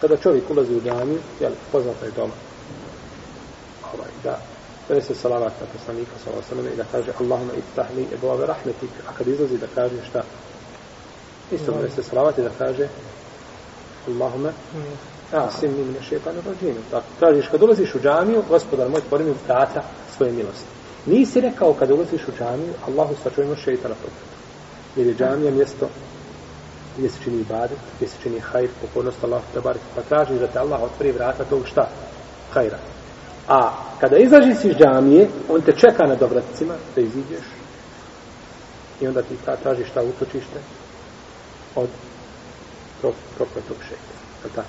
kada čovjek ulazi u džamiju, jel, poznato je doma, ovaj, da donese salavat na poslanika sallallahu i da kaže Allahumma iftah li ave rahmetik, a kad izlazi da kaže šta? Isto donese salavat i da kaže Allahumma Ja, sim mi mine šeitanu rođinu. Tako, tražiš, kad ulaziš u džamiju, gospodar moj, otvori mi vrata svoje milosti. Nisi rekao kad ulaziš u džamiju, Allahu sačuvimo šeitana protiv. Jer je džamija mjesto gdje se čini ibadet, gdje se čini hajr, pokornost Allah, tabarik, pa tražiš da te Allah otvori vrata tog šta? Hajra. A kada izađeš iz džamije, on te čeka na dobratcima da iziđeš i onda ti ta tražiš šta utočište od prokletog šeita. Je tako?